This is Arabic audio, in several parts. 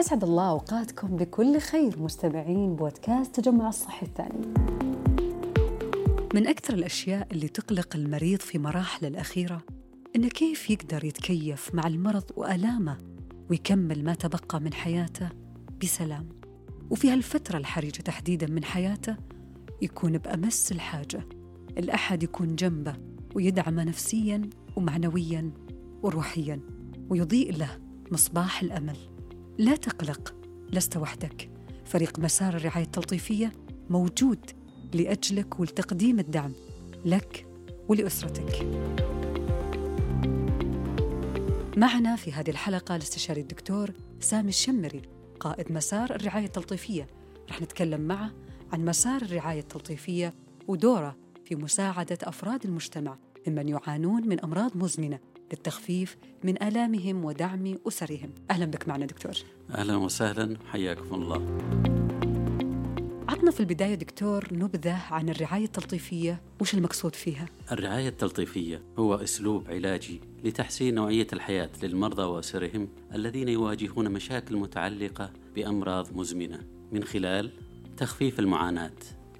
أسعد الله أوقاتكم بكل خير مستمعين بودكاست تجمع الصحي الثاني. من أكثر الأشياء اللي تقلق المريض في مراحله الأخيرة إنه كيف يقدر يتكيف مع المرض وآلامه ويكمل ما تبقى من حياته بسلام. وفي هالفترة الحرجة تحديدا من حياته يكون بأمس الحاجة الأحد يكون جنبه ويدعمه نفسيا ومعنويا وروحيا ويضيء له مصباح الأمل. لا تقلق لست وحدك. فريق مسار الرعاية التلطيفية موجود لأجلك ولتقديم الدعم لك ولأسرتك. معنا في هذه الحلقة الاستشاري الدكتور سامي الشمري قائد مسار الرعاية التلطيفية. رح نتكلم معه عن مسار الرعاية التلطيفية ودوره في مساعدة أفراد المجتمع ممن يعانون من أمراض مزمنة للتخفيف من آلامهم ودعم أسرهم. أهلا بك معنا دكتور. أهلا وسهلا. حياكم الله. عطنا في البداية دكتور نبذة عن الرعاية التلطيفية. وش المقصود فيها؟ الرعاية التلطيفية هو أسلوب علاجي لتحسين نوعية الحياة للمرضى وأسرهم الذين يواجهون مشاكل متعلقة بأمراض مزمنة من خلال تخفيف المعاناة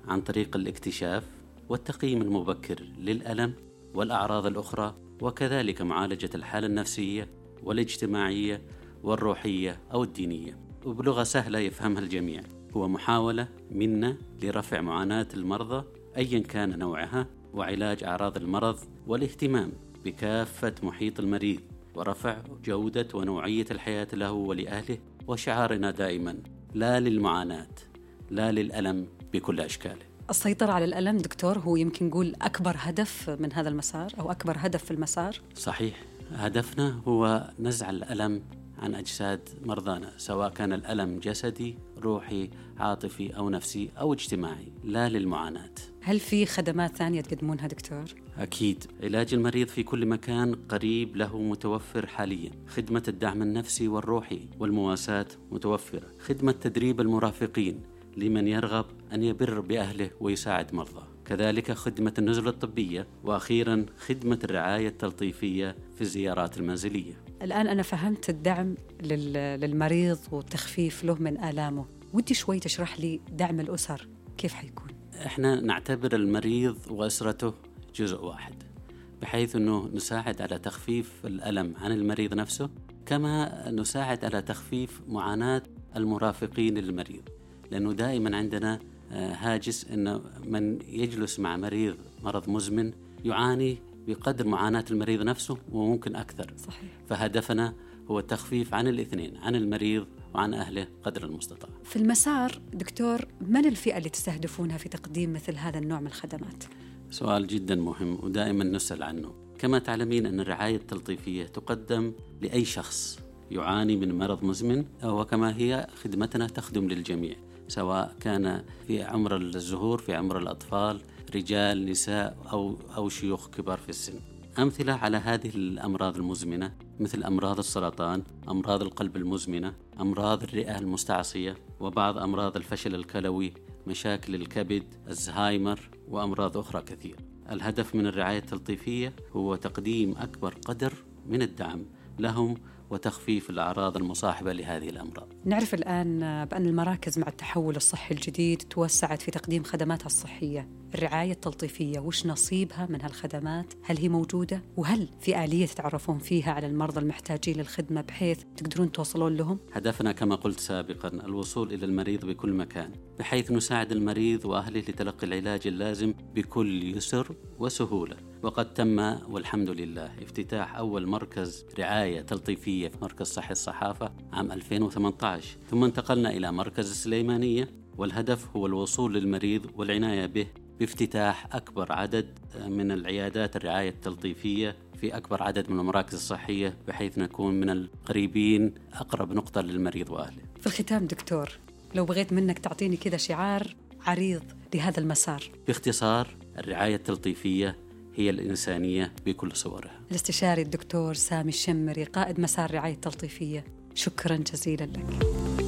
عن طريق الاكتشاف والتقييم المبكر للألم والأعراض الأخرى وكذلك معالجة الحالة النفسية والاجتماعية والروحية أو الدينية. وبلغة سهلة يفهمها الجميع. هو محاولة منا لرفع معاناة المرضى أيا كان نوعها وعلاج أعراض المرض والاهتمام بكافة محيط المريض ورفع جودة ونوعية الحياة له ولأهله وشعارنا دائما لا للمعاناة لا للألم بكل أشكاله. السيطرة على الألم دكتور هو يمكن نقول أكبر هدف من هذا المسار أو أكبر هدف في المسار؟ صحيح. هدفنا هو نزع الألم عن أجساد مرضانا سواء كان الألم جسدي روحي عاطفي أو نفسي أو اجتماعي لا للمعاناة. هل في خدمات ثانية تقدمونها دكتور؟ أكيد. علاج المريض في كل مكان قريب له متوفر حاليا. خدمة الدعم النفسي والروحي والمواساة متوفرة. خدمة تدريب المرافقين. لمن يرغب أن يبر بأهله ويساعد مرضاه. كذلك خدمة النزل الطبية وأخيرا خدمة الرعاية التلطيفية في الزيارات المنزلية. الآن أنا فهمت الدعم للمريض والتخفيف له من آلامه. ودي شوي تشرح لي دعم الأسر كيف حيكون؟ إحنا نعتبر المريض وأسرته جزء واحد بحيث أنه نساعد على تخفيف الألم عن المريض نفسه كما نساعد على تخفيف معاناة المرافقين للمريض. لأنه دائما عندنا آه، هاجس أن من يجلس مع مريض مرض مزمن يعاني بقدر معاناة المريض نفسه وممكن أكثر صحيح. فهدفنا هو التخفيف عن الاثنين عن المريض وعن أهله قدر المستطاع في المسار دكتور من الفئة اللي تستهدفونها في تقديم مثل هذا النوع من الخدمات؟ سؤال جدا مهم ودائما نسأل عنه كما تعلمين أن الرعاية التلطيفية تقدم لأي شخص يعاني من مرض مزمن وكما هي خدمتنا تخدم للجميع سواء كان في عمر الزهور في عمر الأطفال رجال نساء أو, أو شيوخ كبار في السن. أمثلة على هذه الأمراض المزمنة مثل أمراض السرطان أمراض القلب المزمنة أمراض الرئة المستعصية وبعض أمراض الفشل الكلوي مشاكل الكبد الزهايمر وأمراض أخرى كثير الهدف من الرعاية التلطيفية هو تقديم أكبر قدر من الدعم لهم وتخفيف الأعراض المصاحبة لهذه الأمراض. نعرف الآن بأن المراكز مع التحول الصحي الجديد توسعت في تقديم خدماتها الصحية. الرعاية التلطيفية وش نصيبها من هالخدمات؟ هل هي موجودة؟ وهل في آلية تتعرفون فيها على المرضى المحتاجين للخدمة بحيث تقدرون توصلون لهم؟ هدفنا كما قلت سابقا الوصول إلى المريض بكل مكان بحيث نساعد المريض وأهله لتلقي العلاج اللازم بكل يسر وسهولة. وقد تم والحمد لله افتتاح أول مركز رعاية تلطيفية في مركز صحي الصحافة عام 2018 ثم انتقلنا إلى مركز السليمانية والهدف هو الوصول للمريض والعناية به بافتتاح أكبر عدد من العيادات الرعاية التلطيفية في أكبر عدد من المراكز الصحية بحيث نكون من القريبين أقرب نقطة للمريض وأهله. في الختام دكتور لو بغيت منك تعطيني كذا شعار عريض لهذا المسار. باختصار الرعاية التلطيفية هي الإنسانية بكل صورها. الاستشاري الدكتور سامي الشمري قائد مسار رعاية تلطيفية. شكرا جزيلا لك.